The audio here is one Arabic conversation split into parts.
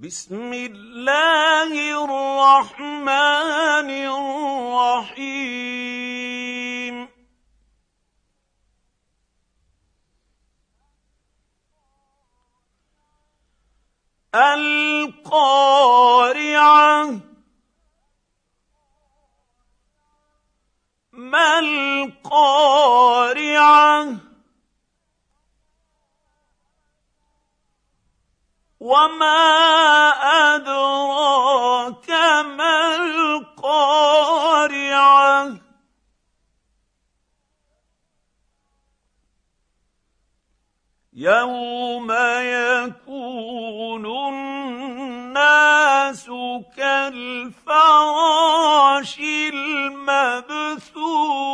بسم الله الرحمن الرحيم. القارعة. ما القارعة؟ وما ادراك ما القارعه يوم يكون الناس كالفراش المبثوث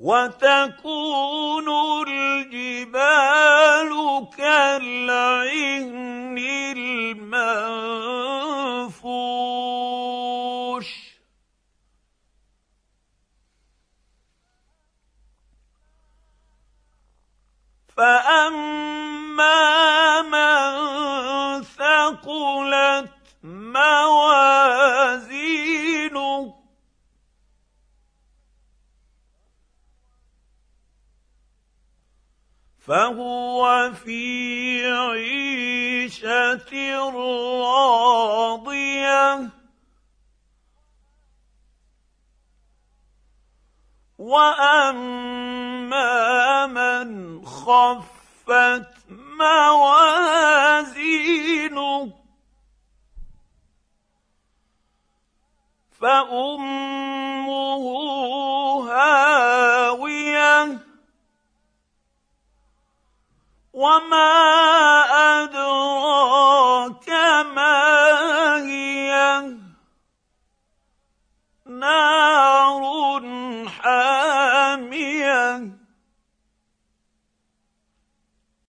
وتكون الجبال كالعهن المنفوش. فأما من ثقلت موازينه فهو في عيشة راضية. وأما من خفت موازينه فأمه وما ادراك ما هي نار حاميه